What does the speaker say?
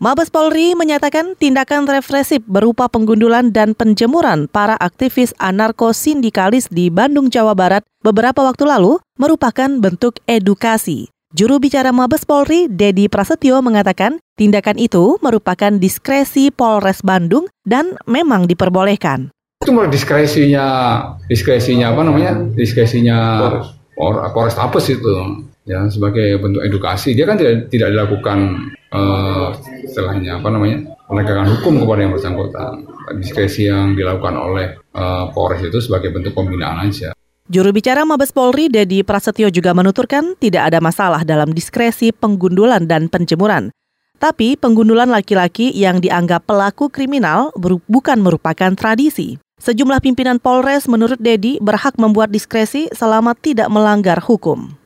Mabes Polri menyatakan tindakan represif berupa penggundulan dan penjemuran para aktivis anarko-sindikalis di Bandung, Jawa Barat beberapa waktu lalu merupakan bentuk edukasi. Juru bicara Mabes Polri, Dedi Prasetyo mengatakan tindakan itu merupakan diskresi Polres Bandung dan memang diperbolehkan. Itu diskresinya, diskresinya apa namanya? Diskresinya Polres, Polres Tabes itu ya sebagai bentuk edukasi. Dia kan tidak tidak dilakukan uh, istilahnya apa namanya penegakan hukum kepada yang bersangkutan. Diskresi yang dilakukan oleh uh, Polres itu sebagai bentuk pembinaan aja. Juru bicara Mabes Polri, Dedi Prasetyo juga menuturkan tidak ada masalah dalam diskresi penggundulan dan penjemuran. Tapi penggundulan laki-laki yang dianggap pelaku kriminal bukan merupakan tradisi. Sejumlah pimpinan Polres menurut Dedi berhak membuat diskresi selama tidak melanggar hukum.